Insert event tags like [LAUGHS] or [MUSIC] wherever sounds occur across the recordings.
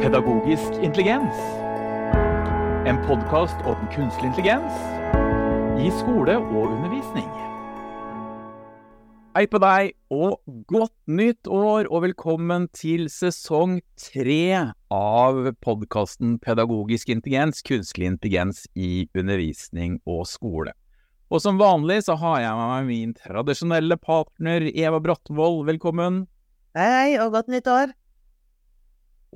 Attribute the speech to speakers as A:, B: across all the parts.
A: Pedagogisk intelligens. En podkast om kunstig intelligens i skole og undervisning. Hei på deg, og godt nytt år, og velkommen til sesong tre av podkasten Pedagogisk intelligens, kunstig intelligens i undervisning og skole. Og som vanlig så har jeg med meg min tradisjonelle partner Eva Brattvoll. Velkommen.
B: Hei, og godt nytt år.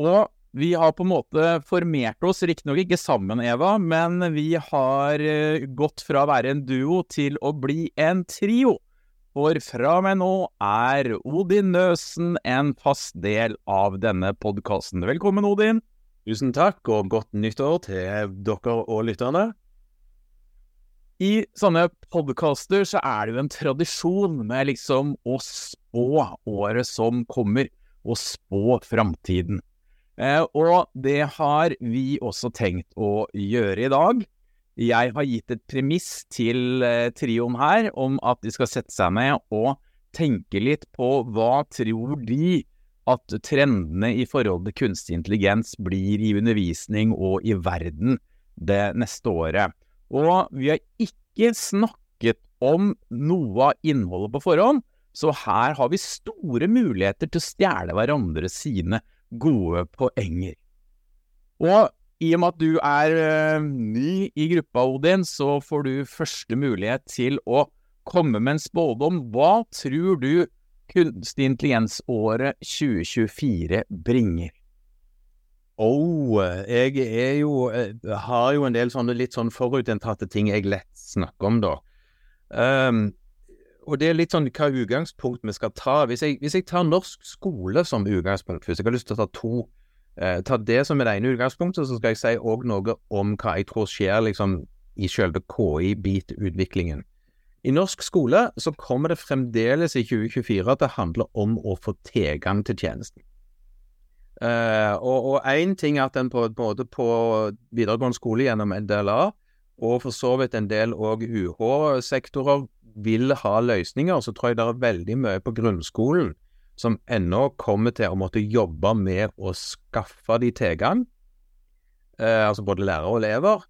A: Og vi har på en måte formert oss, riktignok ikke sammen, Eva, men vi har eh, gått fra å være en duo til å bli en trio. For fra og med nå er Odin Nøsen en fast del av denne podkasten. Velkommen, Odin.
C: Tusen takk, og godt nyttår til dere og lytterne.
A: I sånne podkaster så er det jo en tradisjon med liksom å spå året som kommer, og spå framtiden. Eh, og det har vi også tenkt å gjøre i dag. Jeg har gitt et premiss til eh, trioen her om at de skal sette seg ned og tenke litt på hva tror de at trendene i forhold til kunstig intelligens blir i undervisning og i verden det neste året. Og vi har ikke snakket om noe av innholdet på forhånd, så her har vi store muligheter til å stjele hverandre sine gode poenger. Og i og med at du er uh, ny i gruppa, Odin, så får du første mulighet til å komme med en spådom. Hva tror du kunstig intelligens-året 2024 bringer?
C: Oh, jeg er jo har jo en del sånne litt sånn forutinntatte ting jeg lett snakker om, da. Um, og det er litt sånn hva utgangspunkt vi skal ta. Hvis jeg, hvis jeg tar norsk skole som utgangspunkt først, jeg har lyst til å ta to. Eh, ta det som er det ene utgangspunktet, så skal jeg si òg noe om hva jeg tror skjer liksom i selve KI-bit-utviklingen. I norsk skole så kommer det fremdeles i 2024 at det handler om å få tilgang til tjenesten. Eh, og én ting er at en både på videregående skole gjennom NDLA, og for så vidt en del òg UH-sektorer vil ha løsninger, så tror jeg det er veldig mye på grunnskolen som ennå kommer til å måtte jobbe med å skaffe de tilgang, eh, altså både lærere og elever,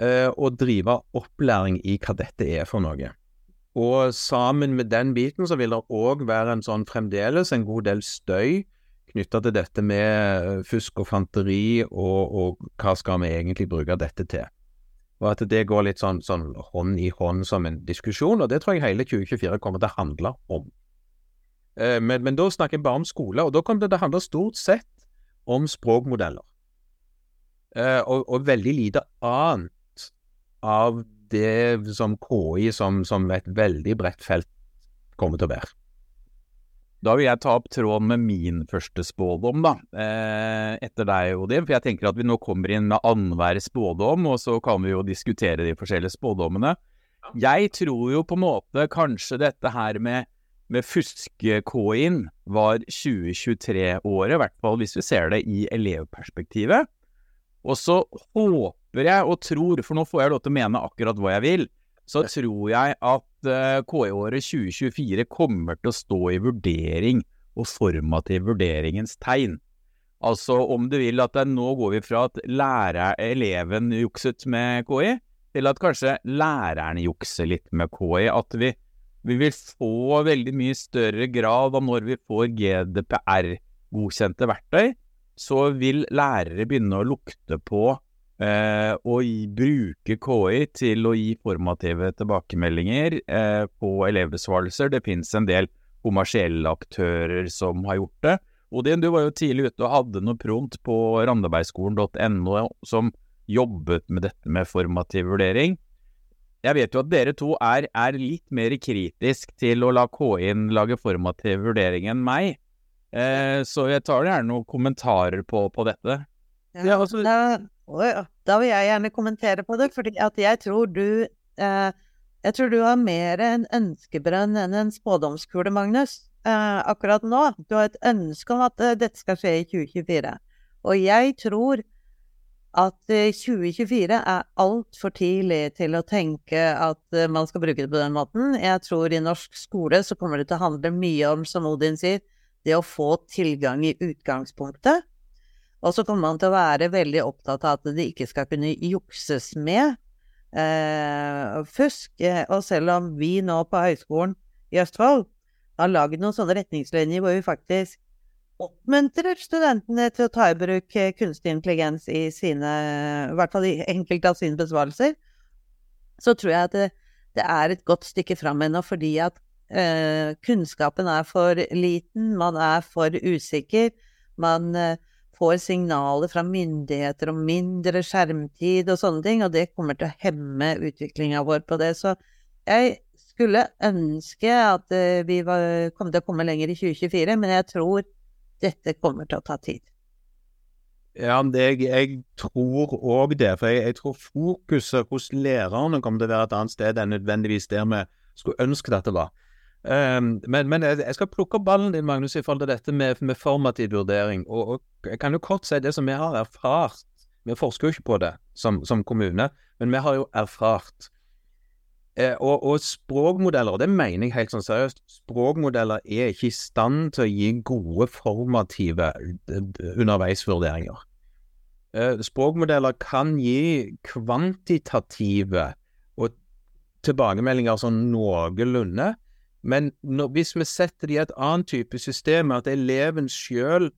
C: eh, og drive opplæring i hva dette er for noe. Og sammen med den biten så vil det òg være en sånn fremdeles en god del støy knytta til dette med fusk og fanteri, og, og, hva skal vi egentlig bruke dette til. Og at det går litt sånn, sånn, hånd i hånd som en diskusjon, og det tror jeg hele 2024 kommer til å handle om. Eh, men, men, da snakker jeg bare om skole, og da kommer det til å handle stort sett om språkmodeller. Eh, og, og, veldig lite annet av det som KI som, som et veldig bredt felt kommer til å være.
A: Da vil jeg ta opp tråden med min første spådom, da, eh, etter deg, Odin. For jeg tenker at vi nå kommer inn med annenhver spådom, og så kan vi jo diskutere de forskjellige spådommene. Jeg tror jo på en måte kanskje dette her med, med fuske-K-in var 2023-året, i hvert fall hvis vi ser det i elevperspektivet. Og så håper jeg og tror, for nå får jeg lov til å mene akkurat hva jeg vil, så tror jeg at uh, KI-året 2024 kommer til å stå i vurdering og formativ vurderingens tegn. Altså om du vil at nå går vi fra at lærer, eleven jukset med KI, til at kanskje læreren jukser litt med KI. At vi, vi vil få veldig mye større grad av når vi får GDPR-godkjente verktøy, så vil lærere begynne å lukte på Eh, og bruke KI til å gi formative tilbakemeldinger eh, på elevbesvarelser. Det finnes en del kommersielle aktører som har gjort det. Odin, du var jo tidlig ute og hadde noe prompt på randabergskolen.no som jobbet med dette med formativ vurdering. Jeg vet jo at dere to er, er litt mer kritisk til å la KI-en lage formativ vurdering enn meg. Eh, så jeg tar gjerne noen kommentarer på, på dette.
B: Ja, altså, da vil jeg gjerne kommentere på det, fordi jeg tror du eh, Jeg tror du har mer en ønskebrønn enn en spådomskule, Magnus, eh, akkurat nå. Du har et ønske om at eh, dette skal skje i 2024. Og jeg tror at 2024 er altfor tidlig til å tenke at uh, man skal bruke det på den måten. Jeg tror i norsk skole så kommer det til å handle mye om, som Odin sier, det å få tilgang i utgangspunktet. Og så kommer man til å være veldig opptatt av at det ikke skal kunne jukses med eh, fusk. Og selv om vi nå på Høgskolen i Østfold har lagd noen sånne retningslinjer hvor vi faktisk oppmuntrer studentene til å ta i bruk eh, kunstig intelligens i sine I hvert fall i enkelte av sine besvarelser, så tror jeg at det, det er et godt stykke fram ennå, fordi at eh, kunnskapen er for liten, man er for usikker, man eh, får signaler fra myndigheter om mindre skjermtid og sånne ting, og det kommer til å hemme utviklinga vår på det. Så jeg skulle ønske at eh, vi var, kom til å komme lenger i 2024, men jeg tror dette kommer til å ta tid.
C: Ja, det, jeg tror òg det. For jeg, jeg, tror fokuset hos lærerne kommer til å være et annet sted enn nødvendigvis der vi skulle ønske at det var. Um, men, men, jeg skal plukke ballen din, Magnus, i forhold til dette med, med formativ vurdering. Og, og, jeg kan jo kort si det som vi har erfart. Vi forsker jo ikke på det som, som kommune, men vi har jo erfart Eh, og, og, språkmodeller, og det mener jeg helt sånn seriøst, språkmodeller er ikke i stand til å gi gode formative underveisvurderinger. Eh, språkmodeller kan gi kvantitative og tilbakemeldinger sånn noenlunde, men når, hvis vi setter det i et annet type system, at eleven sjøl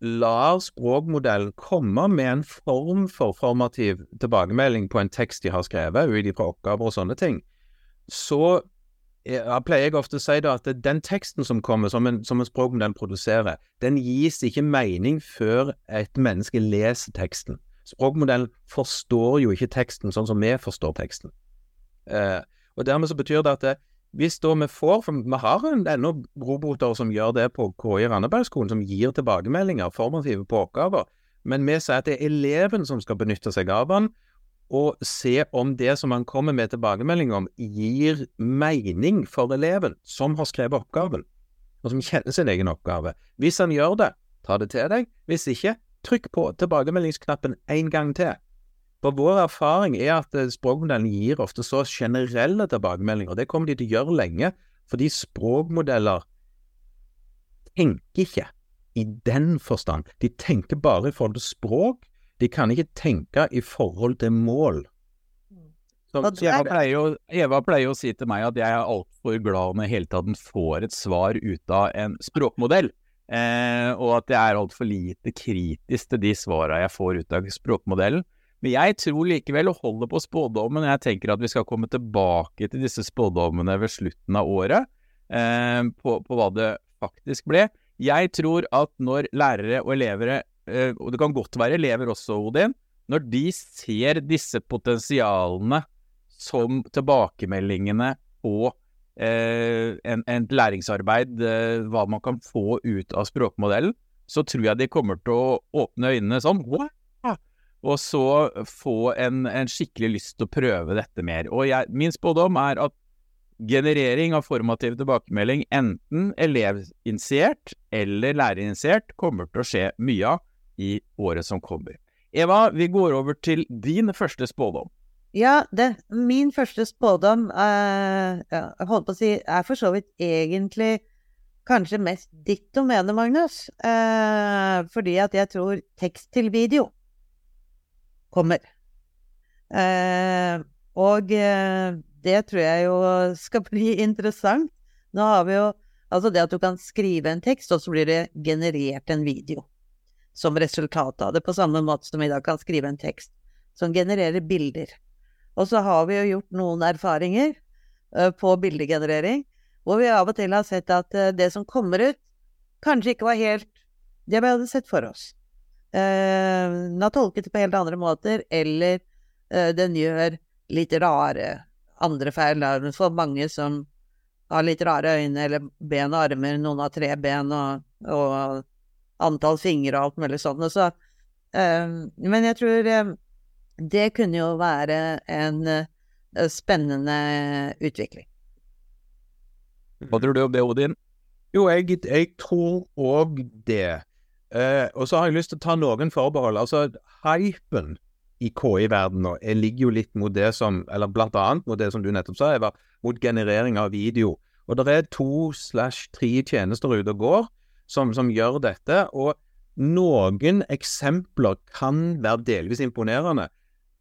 C: lar språkmodellen komme med en form for formativ tilbakemelding på en tekst de har skrevet, ut ifra oppgaver og sånne ting, så jeg pleier jeg ofte å si da at den teksten som kommer, som en, som en språkmodell produserer, den gis ikke mening før et menneske leser teksten. Språkmodellen forstår jo ikke teksten sånn som vi forstår teksten. Eh, og Dermed så betyr det at det, hvis da vi får, for vi har ennå roboter som gjør det på KI Randabergskolen, som gir tilbakemeldinger, formative på oppgaver, men vi sier at det er eleven som skal benytte seg av den, og se om det som han kommer med tilbakemelding om, gir mening for eleven som har skrevet oppgaven, og som kjenner sin egen oppgave. Hvis han gjør det, ta det til deg. Hvis ikke, trykk på tilbakemeldingsknappen en gang til. For vår erfaring er at eh, språkmodellen gir ofte så generelle tilbakemeldinger. og Det kommer de til å gjøre lenge, fordi språkmodeller tenker ikke i den forstand. De tenker bare i forhold til språk. De kan ikke tenke i forhold til mål.
A: Så, Eva, pleier Eva, pleier å, si til meg at jeg er altfor glad når hele tatt får et svar ut av en språkmodell. Eh, og at jeg er altfor lite kritisk til de svarene jeg får ut av språkmodellen. Men jeg tror likevel, og holder på spådommen, jeg tenker at vi skal komme tilbake til disse spådommene ved slutten av året, eh, på, på, hva det faktisk ble. Jeg tror at når lærere og elever, eh, og det kan godt være elever også, Odin, når de ser disse potensialene som tilbakemeldingene på eh, en, en, læringsarbeid, eh, hva man kan få ut av språkmodellen, så tror jeg de kommer til å åpne øynene sånn What? Og så få en, en, skikkelig lyst til å prøve dette mer. Og jeg, min spådom er at generering av formativ tilbakemelding, enten elevinitiert eller lærerinitiert, kommer til å skje mye av i året som kommer. Eva, vi går over til din første spådom.
B: Ja, det, min første spådom uh, jeg holdt på å si, er for så vidt egentlig kanskje mest ditt domene, Magnus. Uh, fordi at jeg tror tekst til video kommer. Eh, og eh, det tror jeg jo skal [LAUGHS] bli interessant. Nå har vi jo Altså det at du kan skrive en tekst, og så blir det generert en video som resultat av det, på samme måte som vi da kan skrive en tekst som genererer bilder. Og så har vi jo gjort noen erfaringer uh, på bildegenerering, hvor vi av og til har sett at uh, det som kommer ut, kanskje ikke var helt det vi hadde sett for oss. Eh, den har tolket det på helt andre måter, eller eh, den gjør litt rare andre feil. For mange som har litt rare øyne eller ben og armer, noen har tre ben og, og antall fingre og alt mulig sånt. Så, eh, men jeg tror det kunne jo være en spennende utvikling.
A: Hva tror du om det, Odin?
C: Jo, jeg, jeg tror òg det. Eh, og så har jeg lyst til å ta noen forbehold. Altså, hypen i KI-verdenen ligger jo litt mot det som Eller blant annet mot det som du nettopp sa, Eva, mot generering av video. Og det er to slash tre tjenester ute og går som, som gjør dette. Og Noen eksempler kan være delvis imponerende,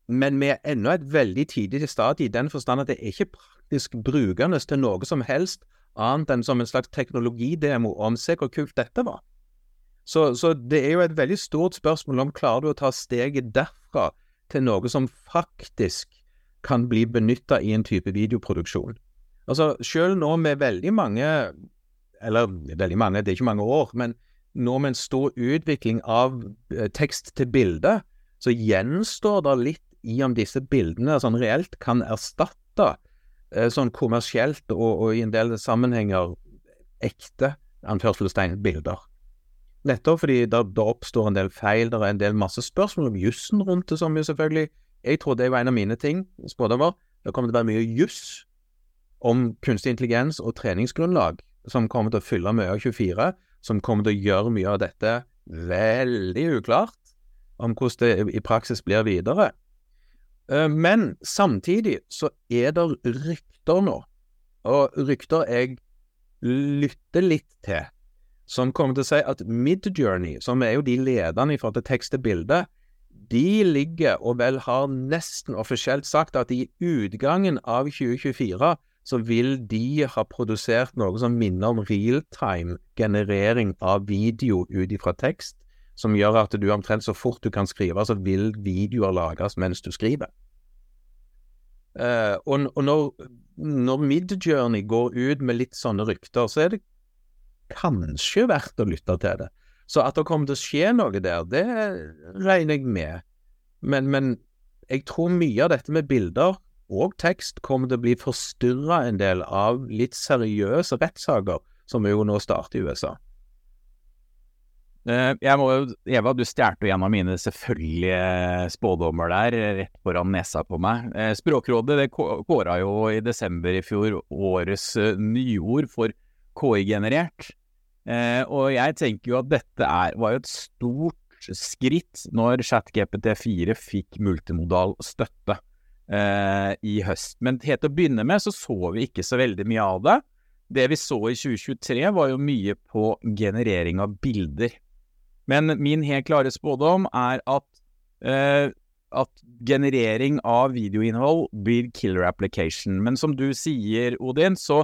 C: men vi er ennå et veldig tidlig stadie i den forstand at det er ikke praktisk brukende til noe som helst annet enn som en slags teknologidemo om se hvor kult dette var. Så, så, det er jo et veldig stort spørsmål om klarer du å ta steget derfra til noe som faktisk kan bli benytta i en type videoproduksjon. Altså, selv nå med veldig mange, eller veldig mange, det er ikke mange år, men nå med en stor utvikling av eh, tekst til bilde, så gjenstår det litt i om disse bildene sånn reelt kan erstatte eh, sånn kommersielt og, og, i en del sammenhenger ekte anførselstegn bilder. Nettopp fordi det oppstår en del feil, det er en del masse spørsmål om jussen rundt det, som jo selvfølgelig Jeg trodde det var en av mine ting, spådommer. Det kommer til å være mye juss om kunstig intelligens og treningsgrunnlag som kommer til å fylle mye av 24, som kommer til å gjøre mye av dette veldig uklart om hvordan det i praksis blir videre. Eh, men samtidig så er det rykter nå, og rykter jeg lytter litt til, som kommer til å si at Midjourney, som er jo de lederne i forhold til tekst til bilde, de ligger og vel har nesten offisielt sagt at i utgangen av 2024 så vil de ha produsert noe som minner om realtime generering av video ut ifra tekst, som gjør at du omtrent så fort du kan skrive, så vil videoer lages mens du skriver. Uh, og, og når, når Midjourney går ut med litt sånne rykter, så er det kanskje verdt å lytte til det. Så at det kommer til å skje noe der, det regner jeg med. Men, men jeg tror mye av dette med bilder og tekst kommer til å bli forstyrra en del av litt seriøse rettssaker, som jo nå starter i USA.
A: Eh, jeg må Eva, du stjal jo en av mine selvfølgelige spådommer der, rett foran nesa på meg. Eh, Språkrådet det kåra jo i desember i fjor årets eh, nyord for KI-generert. Og jeg tenker jo at dette er, var jo et stort skritt når ChatGPT4 fikk multimodal støtte eh, i høst. Men helt til å begynne med så så vi ikke så veldig mye av det. Det vi så i 2023 var jo mye på generering av bilder. Men min helt klare spådom er at, eh, at generering av videoinnhold blir killer application. Men som du sier, Odin, så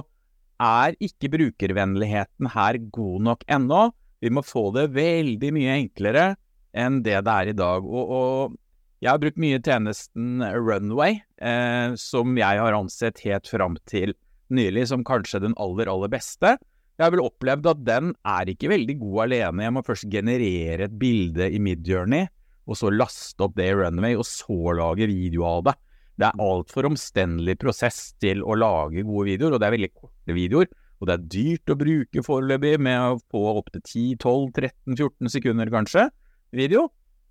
A: er ikke brukervennligheten her god nok ennå. Vi må få det veldig mye enklere enn det det er i dag. Og, og jeg har brukt mye tjenesten Runway, eh, som jeg har ansett helt fram til nylig som kanskje den aller, aller beste. Jeg har vel opplevd at den er ikke veldig god alene. Jeg må først generere et bilde i Midjourney, og så laste opp det i Runway, og så lage video av det. Det er altfor omstendelig prosess til å lage gode videoer, og det er veldig korte videoer. Og det er dyrt å bruke foreløpig med å få opptil 10-12-13-14 sekunder, kanskje, video.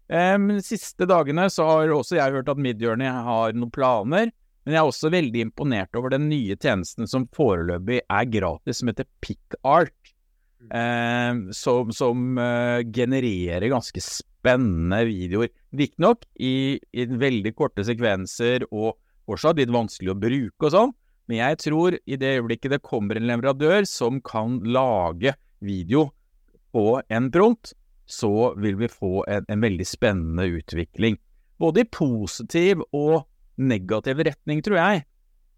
A: De siste dagene så har også jeg hørt at Midjourney har noen planer men jeg er også veldig imponert over den nye tjenesten som foreløpig er gratis, som heter PickArt. Mm. Eh, som, som eh, genererer ganske spennende videoer. Riktignok i, i veldig korte sekvenser og fortsatt litt vanskelig å bruke og sånn, men jeg tror i det øyeblikket det kommer en leverandør som kan lage video på en prompt, så vil vi få en, en veldig spennende utvikling. Både i positiv og negativ retning, tror jeg.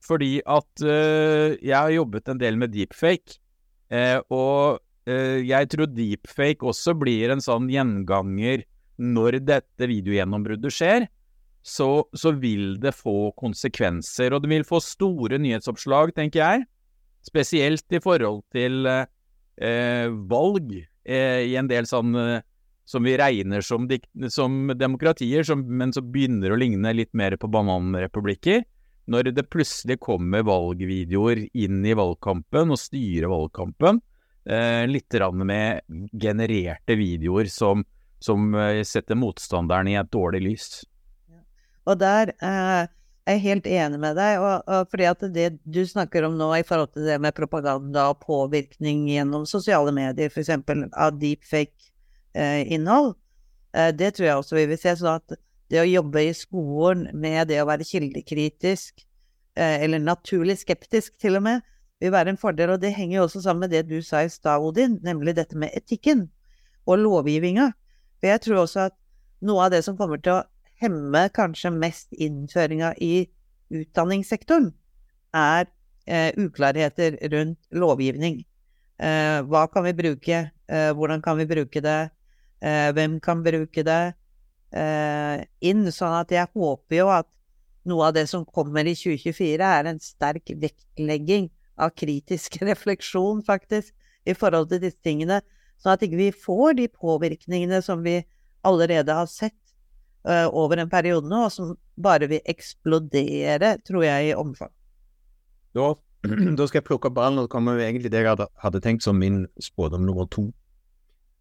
A: Fordi at øh, jeg har jobbet en del med deepfake, eh, og øh, jeg tror deepfake også blir en sånn gjenganger når dette videogjennombruddet skjer. Så, så, vil det få konsekvenser, og det vil få store nyhetsoppslag, tenker jeg. Spesielt i forhold til valg i en del sånn som vi regner som, som demokratier, som, men som begynner å ligne litt mer på bananrepublikker. Når det plutselig kommer valgvideoer inn i valgkampen og styrer valgkampen, eh, litt med genererte videoer som, som eh, setter motstanderen i et dårlig lys.
B: Og der eh, er jeg helt enig med deg, og, og fordi at det du snakker om nå i forhold til det med propaganda og påvirkning gjennom sosiale medier, f.eks. av deepfake Eh. Eh, det tror jeg også vi vil se. sånn at det å jobbe i skolen med det å være kildekritisk, eh, eller naturlig skeptisk til og med, vil være en fordel. Og det henger jo også sammen med det du sa i stad, Odin, nemlig dette med etikken og lovgivninga. For jeg tror også at noe av det som kommer til å hemme kanskje mest innføringa i utdanningssektoren, er eh, uklarheter rundt lovgivning. Eh, hva kan vi bruke? Eh, hvordan kan vi bruke det? Eh, hvem kan bruke det? Eh, inn. Sånn at jeg håper jo at noe av det som kommer i 2024, er en sterk vektlegging av kritisk [LAUGHS] refleksjon, faktisk, i forhold til disse tingene. Sånn at ikke vi ikke får de påvirkningene som vi allerede har sett uh, over en periode nå, og som bare vil eksplodere, tror jeg, i omfang.
C: Da, [CLEARS THROAT] da skal jeg plukke opp ballen, og kommer egentlig det jeg hadde, hadde, tenkt som min spådom nummer to.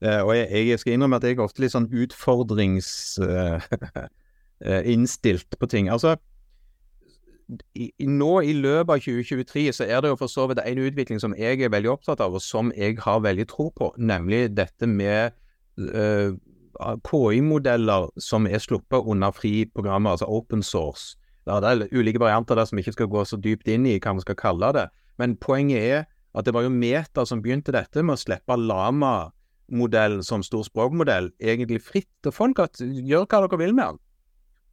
C: Uh, og jeg, jeg, skal innrømme at jeg er ofte litt sånn utfordringsinnstilt [LAUGHS] uh, på ting. Altså, i, nå i løpet av 2023 så er det jo for så vidt en utvikling som jeg er veldig opptatt av, og som jeg har veldig tro på, nemlig dette med uh, KI-modeller som er sluppet under fri programmer, altså open source. Ja, det er ulike varianter der som ikke skal gå så dypt inn i hva vi skal kalle det. Men poenget er at det var jo Meta som begynte dette med å slippe Lama-modellen som stor språkmodell egentlig fritt til folk. at Gjør hva dere vil med den.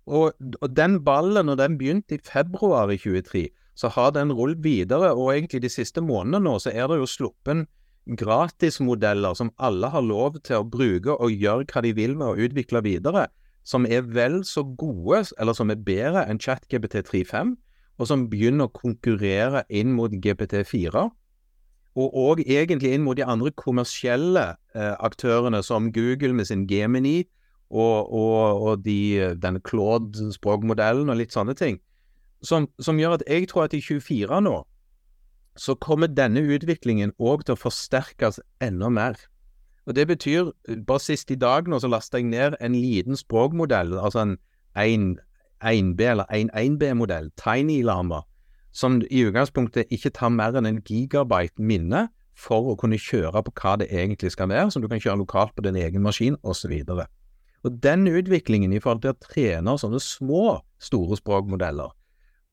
C: Og, og den ballen, når den begynte i februar i 2023, så har den rullet videre. Og egentlig de siste månedene nå så er det jo sluppet gratismodeller som alle har lov til å bruke og gjøre hva de vil med å utvikle videre, som er vel så gode, eller som er bedre enn ChatGPT 3.5, og som begynner å konkurrere inn mot GPT4. Og òg egentlig inn mot de andre kommersielle eh, aktørene, som Google med sin Gemini, og, og, og de, denne Claude-språkmodellen og litt sånne ting. Som, som, gjør at jeg tror at i 24 nå så kommer denne utviklingen òg til å forsterkes enda mer. Og Det betyr, bare sist i dag nå så lasta jeg ned en liten språkmodell, altså en 1B eller 1-1B-modell, Tiny Lama, som i utgangspunktet ikke tar mer enn en gigabyte minne for å kunne kjøre på hva det egentlig skal være, som du kan kjøre lokalt på din egen maskin, osv. Og, den utviklingen i forhold til å trene sånne små, store språkmodeller,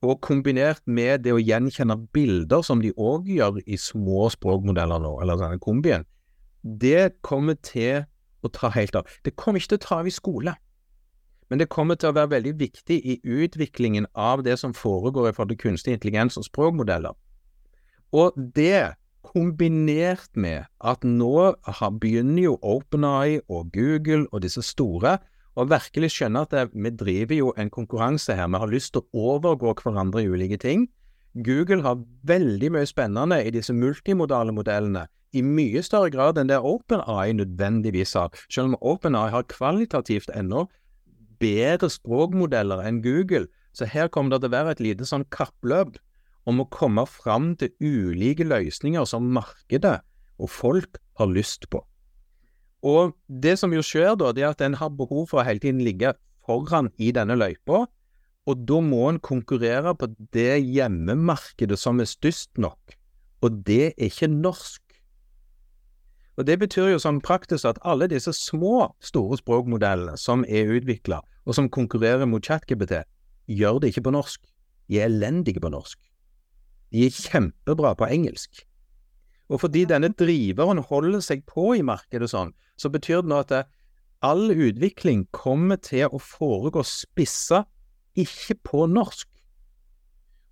C: og kombinert med det å gjenkjenne bilder, som de òg gjør i små språkmodeller nå, eller denne kombien, det kommer til å ta helt av. Det kommer ikke til å ta av i skole, men det kommer til å være veldig viktig i utviklingen av det som foregår i forhold til kunstig intelligens og språkmodeller. Og det, kombinert med at nå begynner jo OpenAI og Google og disse store og virkelig skjønne at det, vi driver jo en konkurranse her. Vi har lyst til å overgå hverandre i ulike ting. Google har veldig mye spennende i disse multimodale modellene, i mye større grad enn det OpenAI nødvendigvis har. Selv om OpenAI har kvalitativt ennå bedre språkmodeller enn Google, så her kommer det til å være et lite sånn kappløp om å komme fram til ulike løsninger som markedet og folk har lyst på. Og det som jo skjer da, det er at en har behov for å hele tiden ligge foran i denne løypa, og da må en konkurrere på det hjemmemarkedet som er størst nok, og det er ikke norsk. Og Det betyr jo sånn praktisk at alle disse små, store språkmodellene som er utvikla, og som konkurrerer mot ChatGPT, gjør det ikke på norsk. De er elendige på norsk. De er kjempebra på engelsk. Og fordi denne driveren holder seg på i markedet sånn, så betyr det nå at det, all utvikling kommer til å foregå spissa, ikke på norsk.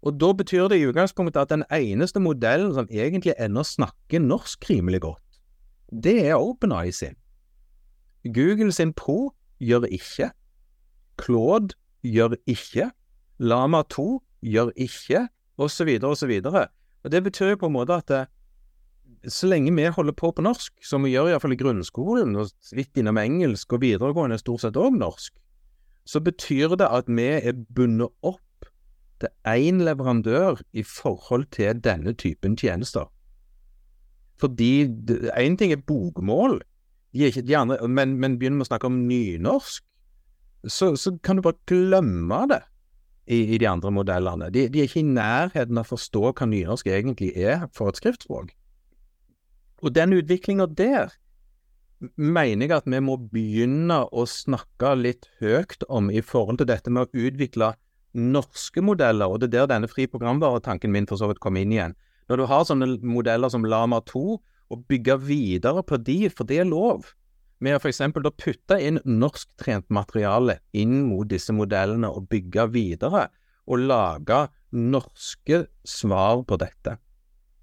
C: Og da betyr det i utgangspunktet at den eneste modellen som egentlig ennå snakker norsk rimelig godt, det er OpenEye sin. Google sin Pro gjør ikke. Claude gjør ikke. Lama 2 gjør ikke, osv., osv. Det betyr jo på en måte at det, så lenge vi holder på på norsk, som vi gjør iallfall i grunnskolen, og litt innom engelsk og videregående stort sett òg norsk, så betyr det at vi er bundet opp til én leverandør i forhold til denne typen tjenester. Fordi én ting er bokmål, de er de andre, men, men, begynner vi å snakke om nynorsk, så, så kan du bare glemme det i, i de andre modellene. De, de, er ikke i nærheten av å forstå hva nynorsk egentlig er for et skriftspråk. Og den utviklinga der mener jeg at vi må begynne å snakke litt høyt om i forhold til dette med å utvikle norske modeller, og det er der denne fri programvaretanken min for så vidt kom inn igjen. Når du har sånne modeller som Lama 2, og bygge videre på de, for det er lov. Med å f.eks. putte inn norsktrent materiale inn mot disse modellene og bygge videre, og lage norske svar på dette.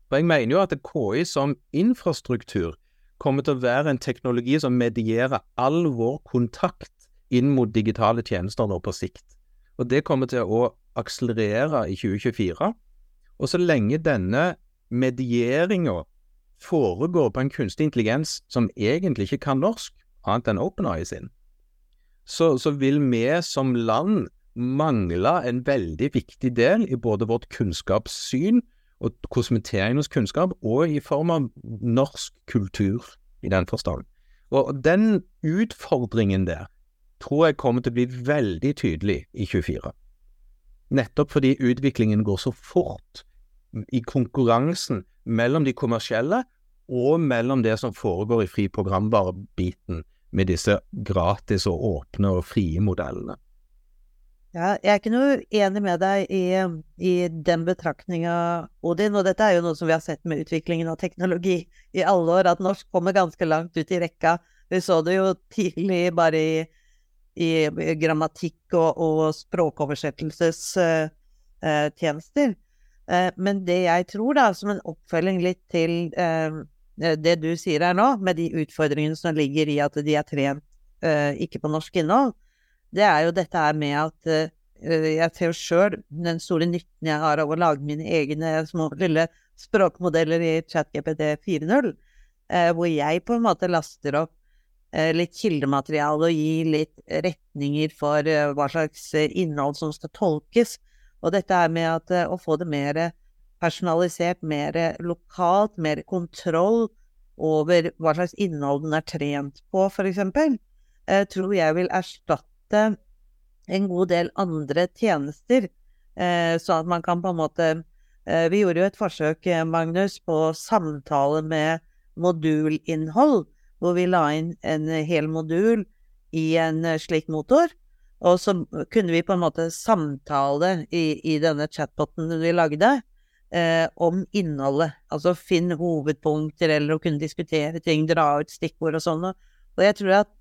C: For Jeg mener jo at KI som infrastruktur kommer til å være en teknologi som medierer all vår kontakt inn mot digitale tjenester nå på sikt. Og det kommer til å akselerere i 2024. Og så lenge denne medieringa foregår på en kunstig intelligens som egentlig ikke kan norsk, annet enn OpenAI sin, så, så vil vi som land mangle en veldig viktig del i både vårt kunnskapssyn og kosmeteringens kunnskap, og i form av norsk kultur i den forstand. Og den utfordringen der tror jeg kommer til å bli veldig tydelig i 24. Nettopp fordi utviklingen går så fort i konkurransen mellom de kommersielle og mellom det som foregår i fri programvare-biten med disse gratis og åpne og frie modellene.
B: Ja, jeg er ikke noe enig med deg i, i den betraktninga, Odin. Og dette er jo noe som vi har sett med utviklingen av teknologi i alle år, at norsk kommer ganske langt ut i rekka. Vi så det jo tidlig bare i, i grammatikk og, og språkoversettelsestjenester. Uh, men det jeg tror, da, som en oppfølging litt til uh, det du sier her nå, med de utfordringene som ligger i at de er trent ikke på norsk innhold, det er jo dette her med at jeg ser jo sjøl den store nytten jeg har av å lage mine egne små lille språkmodeller i ChatGPT 4.0, uh, eh, hvor jeg på en måte laster opp litt kildemateriale og gir litt retninger for hva slags innhold som skal tolkes. Og dette er med at å få det mer personalisert, mer lokalt, mer kontroll over hva slags innhold den er trent på, f.eks., tror jeg vil erstatte en god del andre tjenester, sånn at man kan på en måte eh, Vi gjorde jo et forsøk, eh, Magnus, på samtale med modulinnhold, hvor vi la inn en hel modul i en slik motor. Og så kunne vi på en måte samtale i, i denne chatboten vi lagde, eh, om innholdet. Altså finn hovedpunkter, eller å kunne diskutere ting, dra ut stikkord og sånn. Og jeg tror at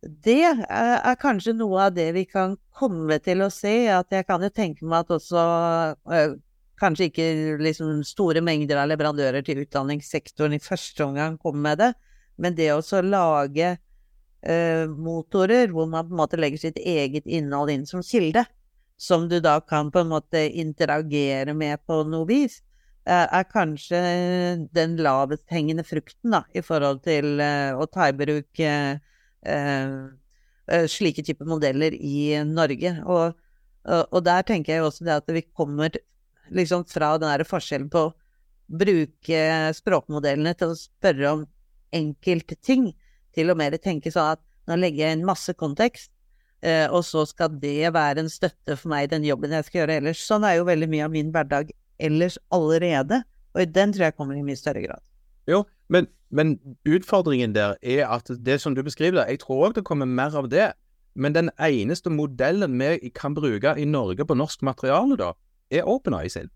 B: det er kanskje noe av det vi kan komme til å se. At jeg kan jo tenke meg at også kanskje ikke liksom store mengder av leverandører til utdanningssektoren i første omgang kommer med det, men det å lage motorer hvor man på en måte legger sitt eget innhold inn som kilde, som du da kan på en måte interagere med på noe vis, uh, er kanskje den lavest hengende frukten da, i forhold til uh, å ta i bruk Eh, eh, slike typer modeller i Norge. Og, og, der tenker jeg også det at vi kommer liksom fra den der forskjellen på å bruke språkmodellene til å spørre om enkelte ting, til og med tenke sånn at nå legger jeg inn masse kontekst, eh, og så skal det være en støtte for meg i den jobben jeg skal gjøre ellers. Sånn er jo veldig mye av min hverdag ellers allerede, og den tror jeg kommer i mye større grad.
C: Jo, men, men, utfordringen der er at det som du beskriver, jeg tror òg det kommer mer av det. Men den eneste modellen vi kan bruke i Norge på norsk materiale, da, er OpenEye.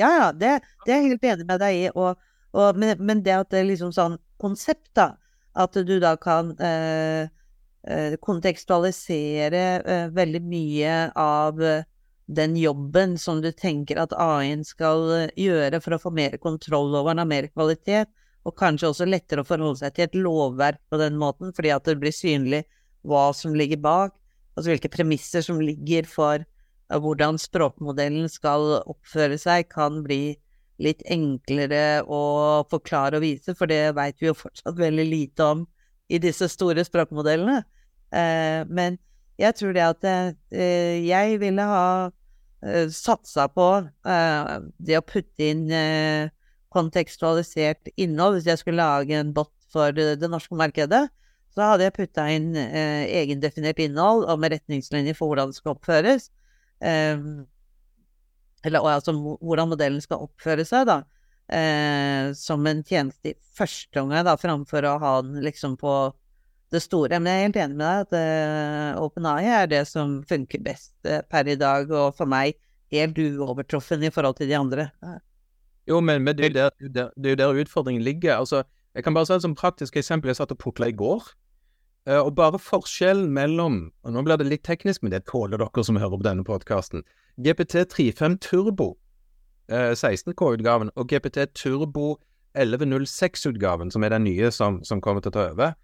B: Ja, ja, det, det, er jeg helt enig med deg i. Og, og, men, men, det at det er liksom sånn konsept, da. At du da kan eh, eh kontekstualisere eh, veldig mye av eh, den jobben som du tenker at AI-en skal eh, gjøre for å få mer kontroll over den, ha mer kvalitet og kanskje også lettere å forholde seg til et lovverk på den måten, fordi at det blir synlig hva som ligger bak, altså hvilke premisser som ligger for hvordan språkmodellen skal oppføre seg, kan bli litt enklere å forklare og vise, for det veit vi jo fortsatt veldig lite om i disse store språkmodellene. Eh, men jeg tror det at eh, jeg ville ha eh, satsa på eh, det å putte inn eh, kontekstualisert innhold. Hvis jeg skulle lage en bot for det, det norske markedet, så hadde jeg putta inn eh, egendefinert innhold og med retningslinjer for hvordan det skal oppføres. Eh, eller altså hvordan modellen skal oppføre seg, da. Eh, som en tjeneste i første omgang, da, framfor å ha den liksom på det store. Men jeg er helt enig med deg at eh, OpenAI er det som funker best eh, per i dag, og for meg helt uovertruffen i forhold til de andre.
C: Jo, men, men det, er jo der utfordringen ligger. Altså, Jeg kan bare si et som praktisk eksempel. Jeg satt og pukla i går. Uh, og bare forskjellen mellom og Nå blir det litt teknisk, men det tåler dere som hører på denne podkasten. GPT35 Turbo, uh, 16K-utgaven, og GPT Turbo 1106-utgaven, som er den nye som, som, kommer til å ta over.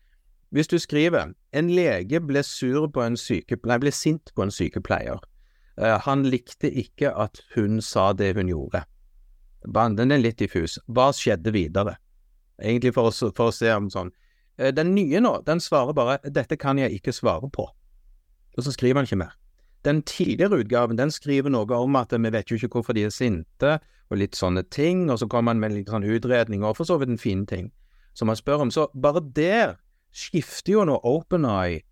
C: Hvis du skriver 'En lege ble på en nei, ble sint på en sykepleier'. Uh, han likte ikke at hun sa det hun gjorde. Banden er litt diffus. Hva skjedde videre? Egentlig for å, for å se om sånn Eh, den nye nå, den svarer bare 'dette kan jeg ikke svare på', og så skriver han ikke mer. Den tidligere utgaven den skriver noe om at vi vet jo ikke hvorfor de er sinte, og litt sånne ting, og så kommer han med litt sånn utredning, og for så vidt en fin ting, som han spør om. Så bare der skifter jo nå OpenEye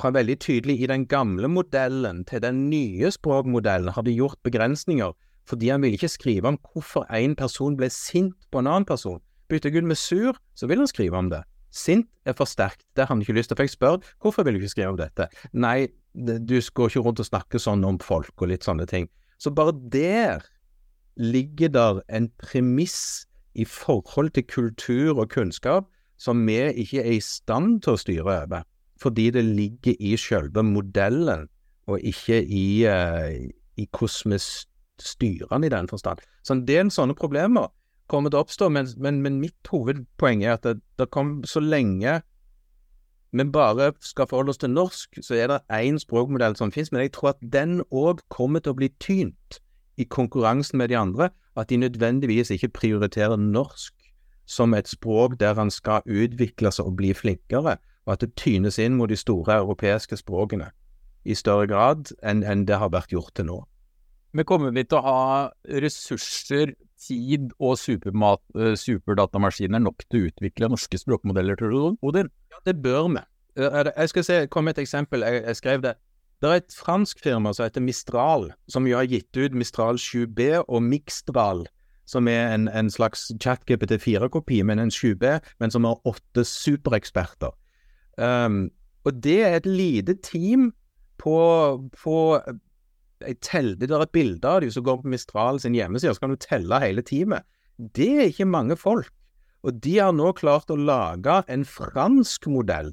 C: fra veldig tydelig i den gamle modellen til den nye språkmodellen, har de gjort begrensninger fordi han ville ikke skrive om hvorfor en person ble sint på en annen person. Bytter Gud med sur, så vil han skrive om det. Sint er for sterkt. Det har han ikke lyst til. For jeg spør hvorfor vil du ikke skrive om dette? Nei, du går ikke rundt og snakker sånn om folk og litt sånne ting. Så bare der ligger der en premiss i forhold til kultur og kunnskap som vi ikke er i stand til å styre over, fordi det ligger i selve modellen, og ikke i, uh, i hvordan vi styrer den i den forstand. Så en del sånne problemer kommer til å oppstå, men, men, men mitt hovedpoeng er at det, det kom så lenge vi bare skal forholde oss til norsk, så er det én språkmodell som finnes, men jeg tror at den òg kommer til å bli tynt i konkurransen med de andre, at de nødvendigvis ikke prioriterer norsk som et språk der han skal utvikle seg og bli flinkere, og at det tynes inn mot de store europeiske språkene i større grad enn, enn det har vært gjort til nå.
A: Men kommer vi til å ha ressurser tid og supermat, uh, superdatamaskiner nok til å utvikle norske språkmodeller, tror du, Odin?
C: Ja, det bør vi. Uh, jeg skal se, komme med et eksempel. Jeg, jeg, skrev det. Det er et fransk firma som heter Mistral, som jo har gitt ut Mistral 7B og Mixtral, som er en, en slags ChatGPT 4-kopi, men en 7B, men som har åtte supereksperter. Um, og det er et lite team på, på jeg teller, Det er et bilde av dem som går på Mistral sin hjemmeside, så kan du telle hele teamet. Det er ikke mange folk. Og de har nå klart å lage en fransk modell,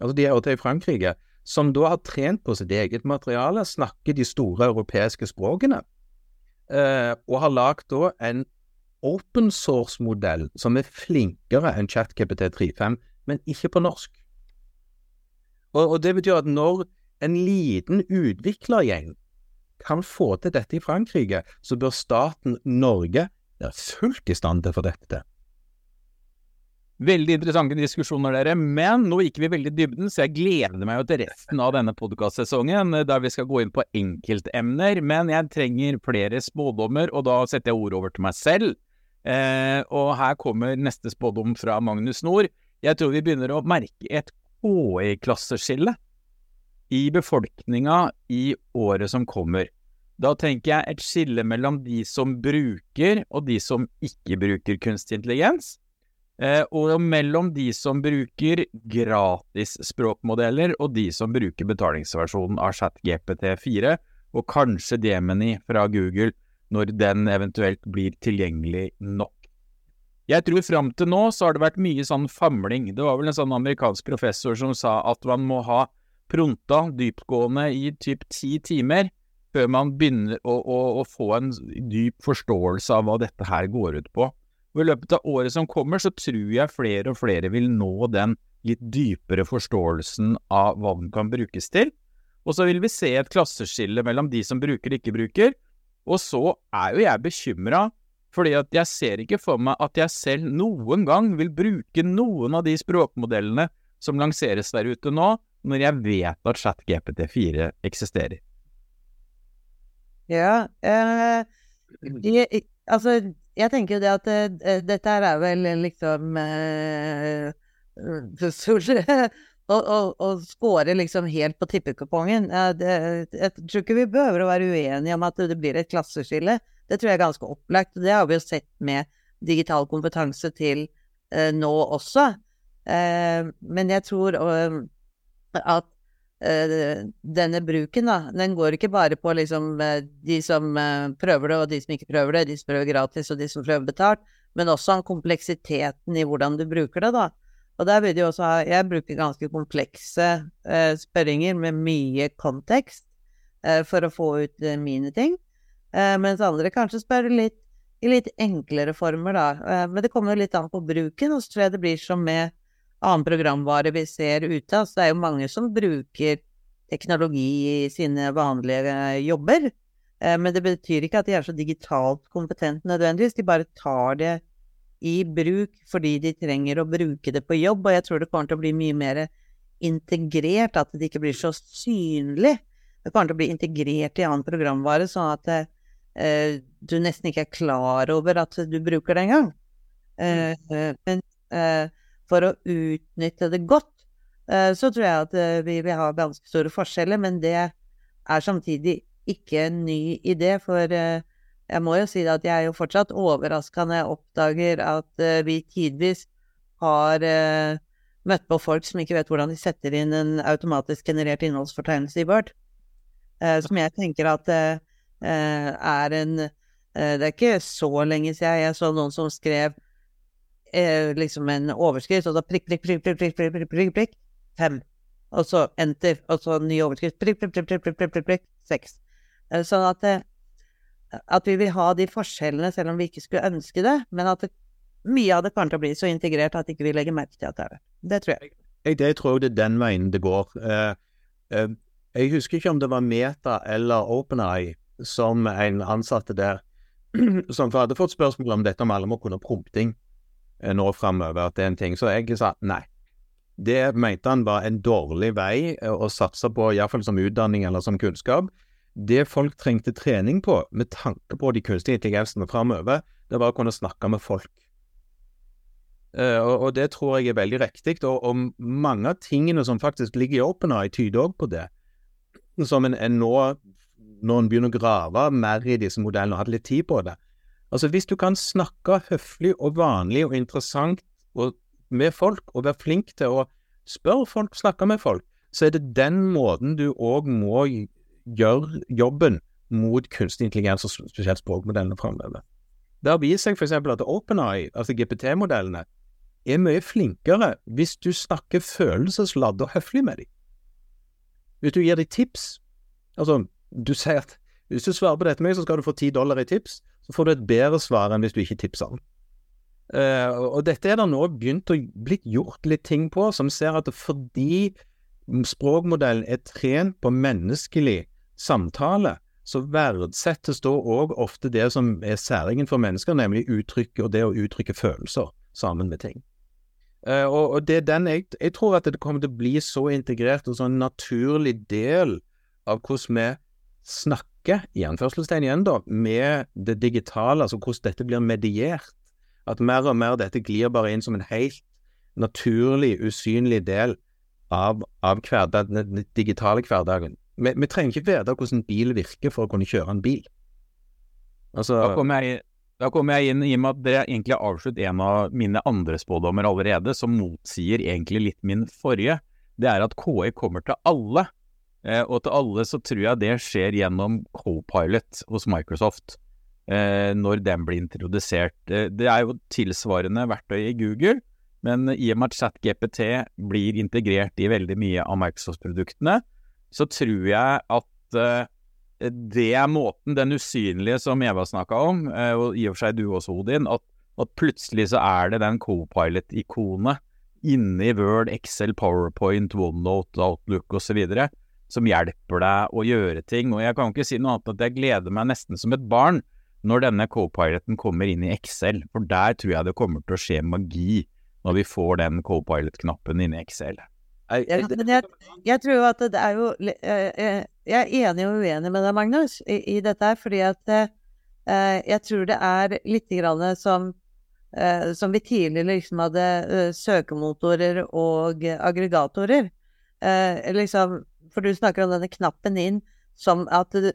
C: altså de er også i Frankrike, som da har trent på sitt eget materiale, snakker de store europeiske språkene, eh, og har lagd da en open source-modell som er flinkere enn ChatKPT35, men ikke på norsk. Og, og det betyr at når en liten utviklergjeng kan få til dette i Frankrike, så bør staten Norge være fullt i stand til å få dette til.
A: Veldig interessante diskusjoner, dere. Men nå gikk vi veldig i dybden, så jeg gleder meg jo til resten av denne podkastsesongen, der vi skal gå inn på enkeltemner. Men jeg trenger flere spådommer, og da setter jeg ordet over til meg selv. Eh, og her kommer neste spådom fra Magnus Nord. Jeg tror vi begynner å merke et KI-klasseskille i befolkninga i året som kommer. Da tenker jeg et skille mellom de som bruker og de som ikke bruker kunstig intelligens, eh, og mellom de som bruker gratis språkmodeller og de som bruker betalingsversjonen av ChatGPT4, og kanskje Demini fra Google når den eventuelt blir tilgjengelig nok. Jeg tror fram til nå så har det vært mye sånn famling. Det var vel en sånn amerikansk professor som sa at man må ha pronta dyptgående i typ ti timer før man begynner å, å, å, få en dyp forståelse av hva dette her går ut på. Og I løpet av året som kommer, så tror jeg flere og flere vil nå den litt dypere forståelsen av hva den kan brukes til. Og så vil vi se et klasseskille mellom de som bruker og ikke bruker. Og så er jo jeg bekymra, fordi at jeg ser ikke for meg at jeg selv noen gang vil bruke noen av de språkmodellene som lanseres der ute nå, når jeg vet at ChatGPT4 eksisterer?
B: Ja, eh, jeg, altså jeg tenker jo det at eh, dette her er vel liksom eh, [LAUGHS] å, score liksom helt på tippekupongen. jeg tror ikke vi behøver å være uenige om at det blir et klasseskille. Det tror jeg er ganske opplagt. Det har vi jo sett med digital kompetanse til eh, nå også. Eh, men jeg tror at uh, denne bruken, da, den går ikke bare på liksom uh, de som uh, prøver det, og de som ikke prøver det, de som prøver gratis, og de som prøver betalt, men også om kompleksiteten i hvordan du bruker det, da. Og der vil de også ha Jeg bruker ganske komplekse uh, spørringer med mye kontekst uh, for å få ut uh, mine ting, eh, mens andre kanskje spør litt i litt enklere former, da. Eh, men det kommer jo litt an på bruken, og så tror jeg det blir som med annen programvare vi ser ute. Altså, det er jo mange som bruker teknologi i sine vanlige jobber. Eh, men det betyr ikke at de er så digitalt kompetente nødvendigvis. De bare tar det i bruk fordi de trenger å bruke det på jobb, og jeg tror det kommer til å bli mye mer integrert, at det ikke blir så synlig. Det kommer til å bli integrert i annen programvare, sånn at eh, du nesten ikke er klar over at du bruker det engang. Eh, mm. eh men eh, for å utnytte det godt, eh, så tror jeg at eh, vi vil ha ganske store forskjeller, men det er samtidig ikke en ny idé, for jeg må jo si at jeg er jo fortsatt overraska når jeg oppdager at vi tidvis har møtt på folk som ikke vet hvordan de setter inn en automatisk generert innholdsfortegnelse i Word. som jeg tenker at Eh, er en eh, Det er ikke så lenge siden jeg så noen som skrev eh, liksom en overskrift, og så prikk, prikk, prikk, prikk, prikk, prikk, prikk, prikk, fem. Og så enter, og så ny overskrift, prikk, prikk, prikk, prikk, prikk, prikk, prikk, seks. Sånn at, at vi vil ha de forskjellene selv om vi ikke skulle ønske det, men at det, mye av det kan til å bli så integrert at ikke vi legger merke til at det er det. Det tror jeg.
C: Jeg, jeg tror det er den veien det går. Uh, uh, jeg husker ikke om det var Meta eller OpenEye som en ansatte der, som hadde fått spørsmål om dette om alle må kunne prompting eh, nå framover, at det er en ting. Så jeg sa nei. Det mente han var en dårlig vei eh, å satse på, iallfall som utdanning eller som kunnskap. Det folk trengte trening på, med tanke på de kunstige intelligensene framover, det var å kunne snakke med folk. Uh, og, og, det tror jeg er veldig riktig. Og, og, mange av tingene som faktisk ligger i OpenEye, tyder òg på det. Som en, en nå når en begynner å grave mer i disse modellene og hatt litt tid på det. Altså Hvis du kan snakke høflig og vanlig og interessant og med folk, og være flink til å spørre folk, snakke med folk, så er det den måten du òg må gjøre jobben mot kunstig intelligens, og spesielt språkmodellene framover. Det har vist seg f.eks. at OpenEye, altså GPT-modellene, er mye flinkere hvis du snakker følelsesladd og høflig med dem. Hvis du gir dem tips, altså du sier at hvis du svarer på dette med meg, så skal du få ti dollar i tips. Så får du et bedre svar enn hvis du ikke tipser den. Uh, og dette er det nå begynt å bli gjort litt ting på, som ser at fordi språkmodellen er trent på menneskelig samtale, så verdsettes da òg ofte det som er særingen for mennesker, nemlig uttrykk og det å uttrykke følelser sammen med ting. Uh, og, og, det er den jeg, jeg tror at det kommer til å bli så integrert og sånn naturlig del av hvordan vi snakke, i anførselstegn igjen, da, med det digitale, altså hvordan dette blir mediert. At mer og mer dette glir bare inn som en helt naturlig, usynlig del av, av hverdag, den digitale hverdagen. Vi, vi, trenger ikke vite hvordan bil virker for å kunne kjøre en bil.
A: Altså, da kommer jeg, kommer jeg inn i og med at dere egentlig har avsluttet en av mine andre spådommer allerede, som motsier egentlig litt min forrige. Det er at KI kommer til alle. Eh, og til alle så tror jeg det skjer gjennom co-pilot hos Microsoft. Eh, når den blir introdusert. Det er jo tilsvarende verktøy i Google, men i og med at ChatGPT blir integrert i veldig mye av Microsoft-produktene, så tror jeg at eh, det er måten, den usynlige som Eva snakka om, og i og for seg du også, Odin, at, at plutselig så er det den Copilot-ikonet inni Word, Excel, PowerPoint, OneNote, Outlook osv som hjelper deg å gjøre ting. Og jeg kan ikke si noe annet at jeg gleder meg nesten som et barn når denne co-piloten kommer inn i Excel, for der tror jeg det kommer til å skje magi når vi får den co-pilot-knappen inn i Excel.
B: Jeg, men jeg, jeg, tror at det er jo Jeg er enig og uenig med deg, Magnus, i, i dette her, fordi at eh, jeg tror det er litt grann som eh, som vi tidligere liksom hadde eh, søkemotorer og aggregatorer. liksom for du snakker om denne knappen inn som at du,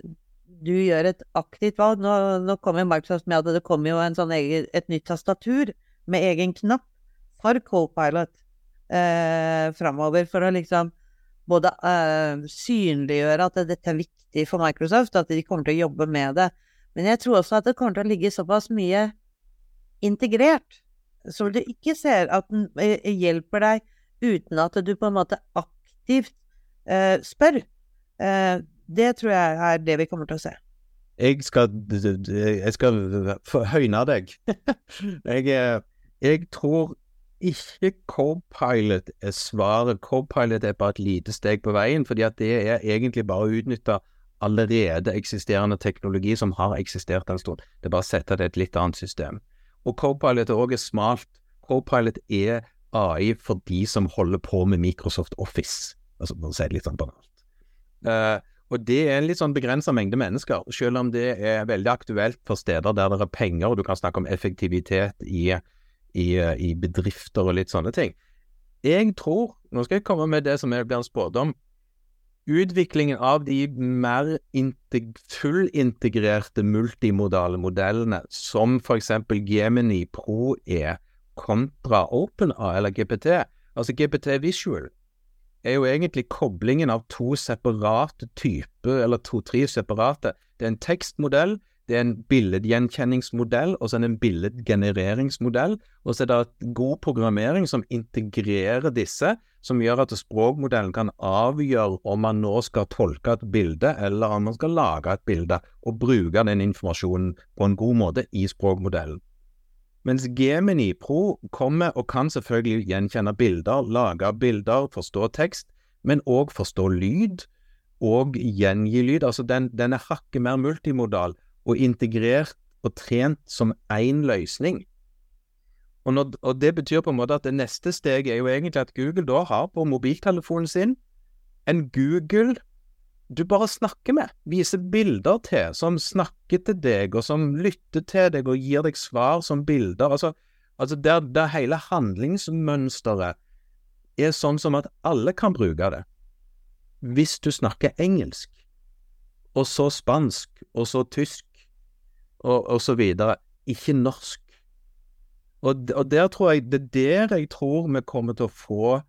B: gjør et aktivt valg. Nå, nå kommer Microsoft med at det kommer jo sånn egen, et nytt tastatur med egen knapp for Copilot eh, framover, for å liksom både eh, synliggjøre at dette er viktig for Microsoft, at de kommer til å jobbe med det. Men jeg tror også at det kommer til å ligge såpass mye integrert. som du ikke ser at den eh, hjelper deg uten at du på en måte aktivt eh, spør. Eh, det tror jeg er det vi kommer til å se.
C: Jeg skal, jeg skal høyne deg. [LAUGHS] jeg, eh, jeg tror ikke Copilot er svaret. Copilot er bare et lite steg på veien, fordi at det er egentlig bare å utnytte allerede eksisterende teknologi som har eksistert en stund. Det er bare å sette det i et litt annet system. Og Copilot er også smalt. Copilot er AI for de som holder på med Microsoft Office, altså man sier litt sånn banalt. Uh, og det er en litt sånn begrensa mengde mennesker, selv om det er veldig aktuelt for steder der det er penger, og du kan snakke om effektivitet i i, i, bedrifter og litt sånne ting. Jeg tror, nå skal jeg komme med det som blir en spådom, utviklingen av de mer fullintegrerte multimodale modellene, som f.eks. Gemini Pro er, kontra OpenA eller GPT, altså GPT Visual, er jo egentlig koblingen av to separate typer, eller to-tre separate. Det er en tekstmodell, det er en billedgjenkjenningsmodell, og så er det en billedgenereringsmodell. Og så er det god programmering som integrerer disse, som gjør at språkmodellen kan avgjøre om man nå skal tolke et bilde, eller om man skal lage et bilde, og bruke den informasjonen på en god måte i språkmodellen. Mens Gemini Pro kommer og kan selvfølgelig gjenkjenne bilder, lage bilder, forstå tekst, men òg forstå lyd, og gjengi lyd. Altså den, den er hakket mer multimodal og integrert og trent som én løsning. Og, når, og, det betyr på en måte at det neste steget er jo egentlig at Google da har på mobiltelefonen sin en Google du bare snakker med, viser bilder til, som snakker til deg, og som lytter til deg og gir deg svar som bilder. Altså, altså der, der hele handlingsmønsteret er sånn som at alle kan bruke det. Hvis du snakker engelsk, og så spansk, og så tysk, og, og så videre. Ikke norsk. Og, og, der tror jeg, det er der jeg tror vi kommer til å få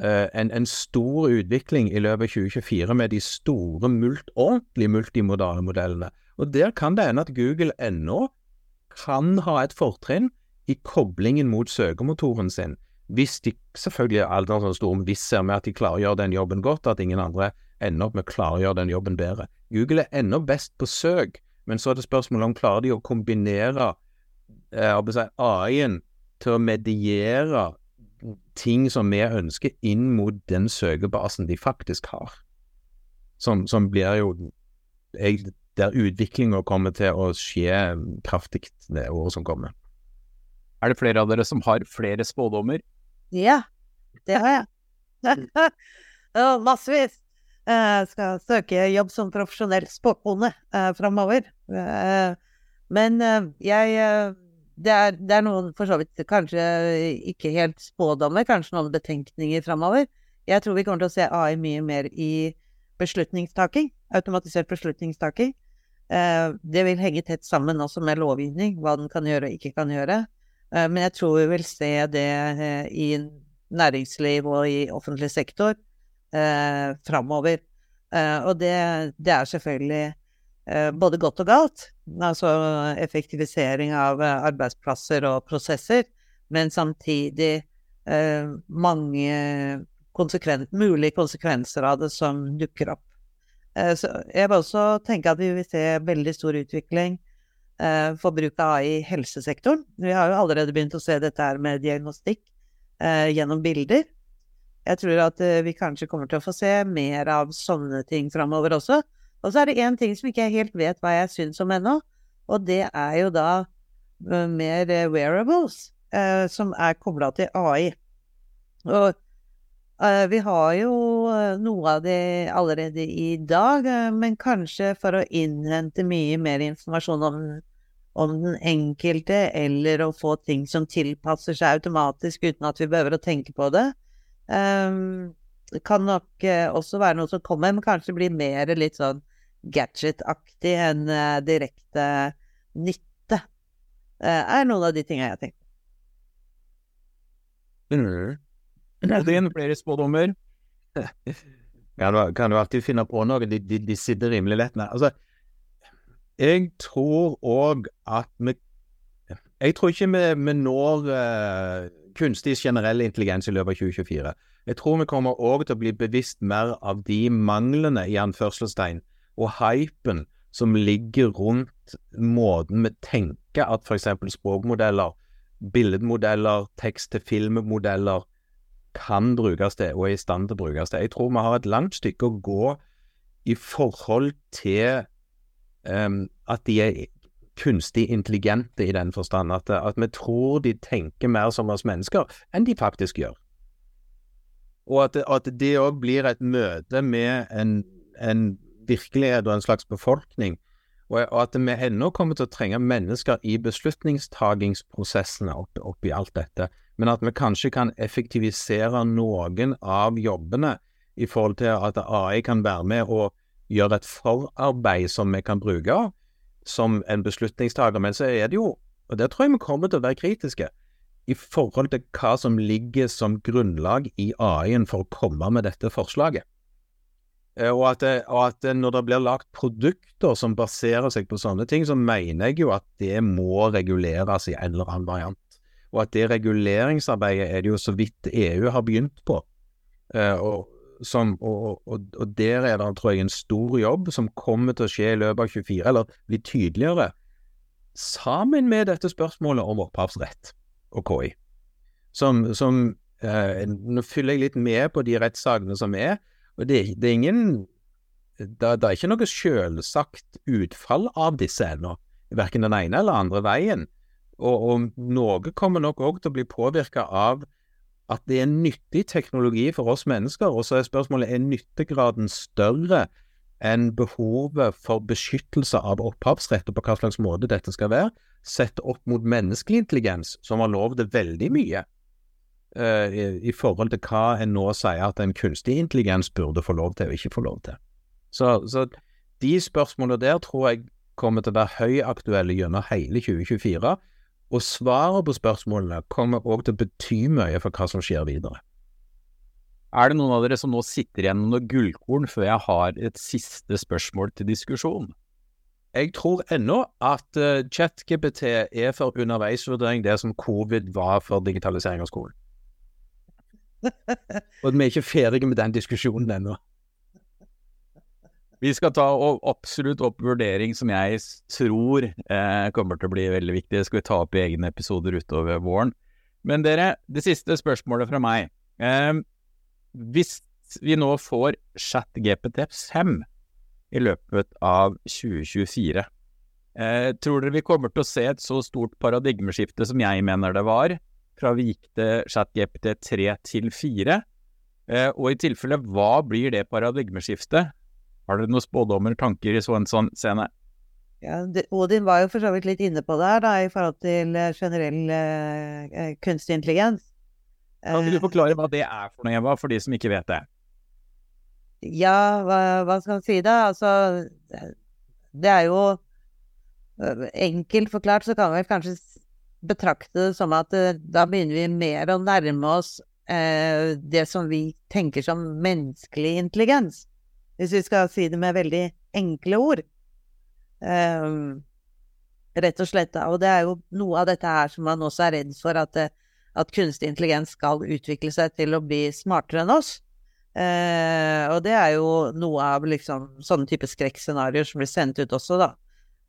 C: en, en, stor utvikling i løpet av 2024 med de store, mult, ordentlig multimodale modellene. Og der kan det hende at Google ennå kan ha et fortrinn i koblingen mot søkemotoren sin. Hvis de selvfølgelig er aldri så stor hvis ser med at de klarer å gjøre den jobben godt, at ingen andre ender opp med å klare å gjøre den jobben bedre. Google er ennå best på søk, men så er det spørsmålet om klarer de å kombinere eh, AI-en til å mediere ting som vi ønsker, inn mot den søkebasen de faktisk har. Som, som blir jo jeg, Der utviklinga kommer til å skje kraftig det året som kommer.
A: Er det flere av dere som har flere spådommer?
B: Ja, det har jeg. [LAUGHS] Massevis. Jeg skal søke jobb som profesjonell spåkone eh, framover. Uh, men uh, jeg det er, det er, noen for så vidt kanskje ikke helt spådommer, kanskje noen betenkninger framover. Jeg tror vi kommer til å se AI mye mer i beslutningstaking. Automatisert beslutningstaking. det vil henge tett sammen også med lovgivning, hva den kan gjøre og ikke kan gjøre. men jeg tror vi vil se det i næringsliv og i offentlig sektor eh, framover. Eh, og det, det, er selvfølgelig eh, både godt og galt. Altså effektivisering av eh, arbeidsplasser og prosesser, men samtidig eh, mange konsekven mulige konsekvenser av det som dukker opp. Eh, så jeg vil også tenke at vi vil se veldig stor utvikling for bruk av AI i helsesektoren. Vi har jo allerede begynt å se dette her med diagnostikk gjennom bilder. Jeg tror at vi kanskje kommer til å få se mer av sånne ting framover også. Og så er det én ting som ikke jeg helt vet hva jeg syns om ennå, og det er jo da mer wearables, wearables som er kobla til AI. Og vi har jo noe av det allerede i dag, men kanskje for å innhente mye mer informasjon om om den enkelte, eller å få ting som tilpasser seg automatisk uten at vi behøver å tenke på det, det kan nok også være noe som kommer, men kanskje blir mer litt sånn gadget-aktig enn uh, direkte nytte. Uh, er noen av de tinga jeg har tenkt
A: mm. Din flere spådommer?
C: ja, da kan du alltid finne på noe. De, de, de sitter rimelig lett med. Altså, jeg tror òg at vi Jeg tror ikke vi, vi når uh, kunstig generell intelligens i løpet av 2024. Jeg tror vi kommer òg til å bli bevisst mer av de manglene i anførselstegn og hypen som ligger rundt måten vi tenker at f.eks. språkmodeller, billedmodeller, tekst-til-film-modeller kan brukes til og er i stand til å brukes til. Jeg tror vi har et langt stykke å gå i forhold til um, at de er kunstig intelligente i den forstand at, at vi tror de tenker mer som oss mennesker enn de faktisk gjør. Og at, at det òg blir et møte med en, en, virkelighet og en slags befolkning, og, og at vi ennå kommer til å trenge mennesker i beslutningstagingsprosessene oppi, alt dette, men at vi kanskje kan effektivisere noen av jobbene i forhold til at AI kan være med og gjøre et forarbeid som vi kan bruke som en beslutningstaker. Men så er det jo, og det tror jeg vi kommer til å være kritiske, i forhold til hva som ligger som grunnlag i AI-en for å komme med dette forslaget. Eh, og at, det, og at det, når det blir lagt produkter som baserer seg på sånne ting, så mener jeg jo at det må reguleres i en eller annen variant. Og at det reguleringsarbeidet er det jo så vidt EU har begynt på. Og, som, og, og, og, der er det, tror jeg, en stor jobb som kommer til å skje i løpet av 24, eller litt tydeligere, sammen med dette spørsmålet om opphavsrett og KI. Som, som eh, Nå fyller jeg litt med på de rettssakene som er, og det, det er ingen det, det, er ikke noe selvsagt utfall av disse ennå, verken den ene eller andre veien. Og, og noe kommer nok òg til å bli påvirka av at det er nyttig teknologi for oss mennesker, og så er spørsmålet er nyttegraden større enn behovet for beskyttelse av opphavsrett, og på hva slags måte dette skal være, sett opp mot menneskelig intelligens, som har lovet veldig mye uh, i, i, forhold til hva en nå sier at en kunstig intelligens burde få lov til og ikke få lov til. Så, så de spørsmålene der tror jeg kommer til å være høyaktuelle gjennom hele 2024, og svaret på spørsmålene kommer òg til å bety mye for hva som skjer videre.
A: Er det noen av dere som nå sitter igjen med noe gullkorn før jeg har et siste spørsmål til diskusjon?
C: Jeg tror ennå at uh, ChatGPT er for underveisvurdering det som covid var for digitalisering av skolen. Og vi er ikke ferdige med den diskusjonen ennå.
A: Vi skal ta absolutt opp vurdering som jeg tror eh, kommer til å bli veldig viktig. Det skal vi ta opp i egne episoder utover våren. Men dere, det siste spørsmålet fra meg. Eh, hvis vi nå får ChatGPT5 i løpet av 2024, eh, tror dere vi kommer til å se et så stort paradigmeskifte som jeg mener det var, fra vi gikk til ChatGPT 3 til 4? Eh, og i tilfelle, hva blir det paradigmeskiftet? Har dere noen spådommer, tanker i sånn, sånn scene?
B: Ja, Odin var jo for så vidt litt inne på det her, da, i forhold til uh, generell uh, kunstig intelligens.
A: Kan du forklare hva det er for noe, Eva, for de som ikke vet det?
B: Ja, hva, hva skal man si da? Altså, det er jo Enkelt forklart så kan vi kanskje betrakte det som at da begynner vi mer å nærme oss det som vi tenker som menneskelig intelligens hvis vi skal si det med veldig enkle ord. Um, rett og slett. Og det er jo noe av dette her som man også er redd for, at, at kunstig intelligens skal utvikle seg til å bli smartere enn oss. Uh, og det er jo noe av liksom sånne type skrekkscenarioer som blir sendt ut også, da.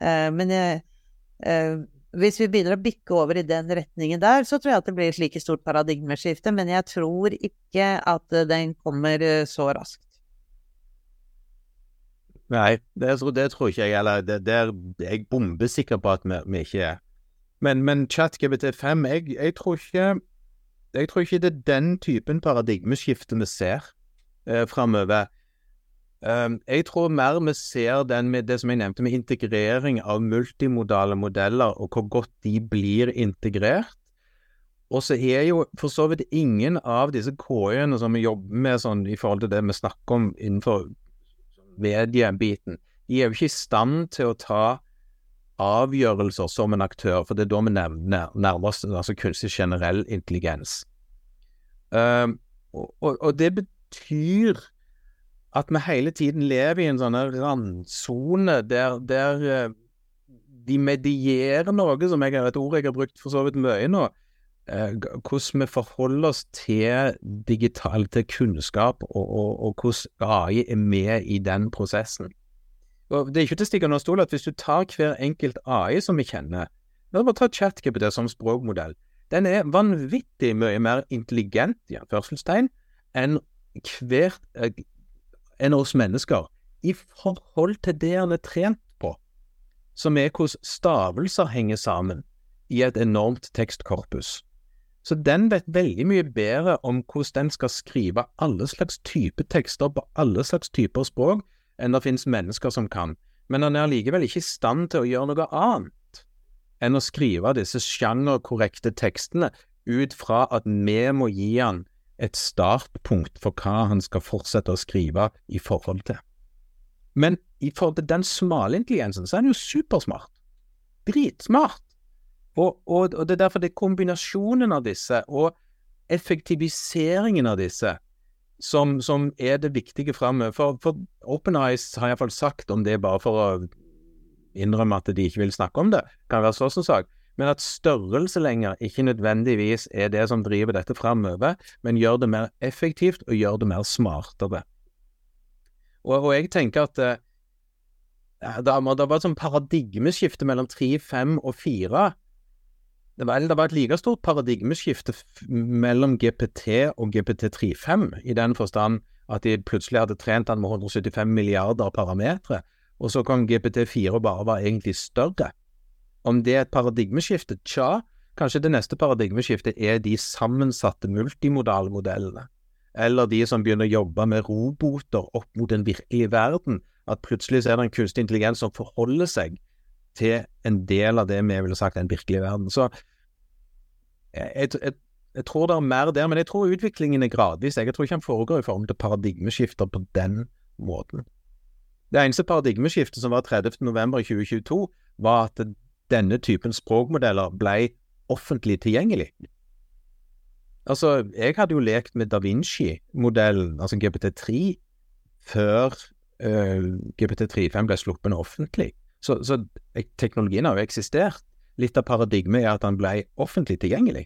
B: Uh, men uh, hvis vi begynner å bikke over i den retningen der, så tror jeg at det blir et like stort paradigmeskifte. Men jeg tror ikke at den kommer så raskt.
C: Nei, det, det, tror ikke jeg. heller. er jeg bombesikker på at vi, vi ikke er. Men, men ChatGBT5 jeg, jeg, tror ikke Jeg tror ikke det er den typen paradigmeskifte vi ser eh, framover. Um, jeg tror mer vi ser med det som jeg nevnte, med integrering av multimodale modeller, og hvor godt de blir integrert. Og så er jo for så vidt ingen av disse KI-ene som vi jobber med sånn, i forhold til det vi snakker om innenfor mediebiten. De er jo ikke i stand til å ta avgjørelser som en aktør, for det er da vi nevner nærmest altså kunstig generell intelligens. Um, og, og, det betyr at vi hele tiden lever i en sånn randsone der, der, de medierer noe, som jeg et ord jeg har brukt for så vidt mye nå. Eh, hvordan vi forholder oss til digital, til kunnskap, og, og, og hvordan AI er med i den prosessen. Og Det er ikke til å stikke under stol at hvis du tar hver enkelt AI som vi kjenner, la oss ta ChatGPT som språkmodell, den er vanvittig mye mer intelligent i anførselstegn enn hvert eh, enn oss mennesker i forhold til det han er trent på, som er hvordan stavelser henger sammen i et enormt tekstkorpus. Så den vet veldig mye bedre om hvordan den skal skrive alle slags typer tekster på alle slags typer språk enn det finnes mennesker som kan. Men han er likevel ikke i stand til å gjøre noe annet enn å skrive disse sjangerkorrekte tekstene ut fra at vi må gi han et startpunkt for hva han skal fortsette å skrive i forhold til. Men i forhold til den smale intelligensen, så er han jo supersmart. Dritsmart. Og, og, og det er derfor det er kombinasjonen av disse og effektiviseringen av disse som, som er det viktige framover. For, for OpenEyes har iallfall sagt, om det bare for å innrømme at de ikke vil snakke om det, kan være så som sak, men at størrelse lenger ikke nødvendigvis er det som driver dette framover, men gjør det mer effektivt og gjør det mer smartere. Og, og jeg tenker at eh, det, har vært var et sånn paradigmeskifte mellom 3, 5 og 4. Det var, det var et like stort paradigmeskifte mellom GPT og GPT-35, i den forstand at de plutselig hadde trent den med 175 milliarder parametere, og så kan GPT4 bare være egentlig større. Om det er et paradigmeskifte? Tja, kanskje det neste paradigmeskiftet er de sammensatte multimodale modellene. Eller de som begynner å jobbe med roboter opp mot den virkelige verden. At plutselig er det en kunstig intelligens som forholder seg til en del av det vi ville sagt er den virkelige verden. Så jeg, jeg, jeg, tror det er mer der, men jeg tror utviklingen er gradvis. Jeg tror ikke han foregår i form til paradigmeskifter på den måten. Det eneste paradigmeskiftet som var 30. november 2022, var at denne typen språkmodeller ble offentlig tilgjengelig. Altså, jeg hadde jo lekt med Da Vinci-modellen, altså GPT3, før uh, GPT35 ble sluppet offentlig. Så, så, teknologien har jo eksistert. Litt av paradigmet er at den ble offentlig tilgjengelig.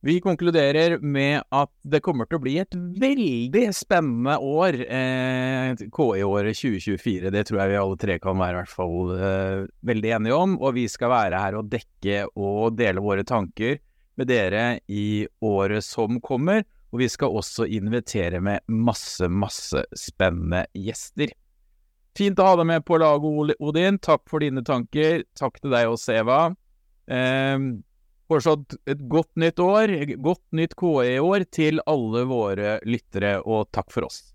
A: Vi konkluderer med at det kommer til å bli et veldig spennende år, eh, KI-året 2024. Det tror jeg vi alle tre kan være i hvert fall eh, veldig enige om. Og vi skal være her og dekke og dele våre tanker med dere i året som kommer. Og vi skal også invitere med masse, masse spennende gjester. Fint å ha deg med på laget, Odin. Takk for dine tanker. Takk til deg også, Eva. Eh, Fortsatt et godt nytt år, godt nytt KE-år til alle våre lyttere, og takk for oss.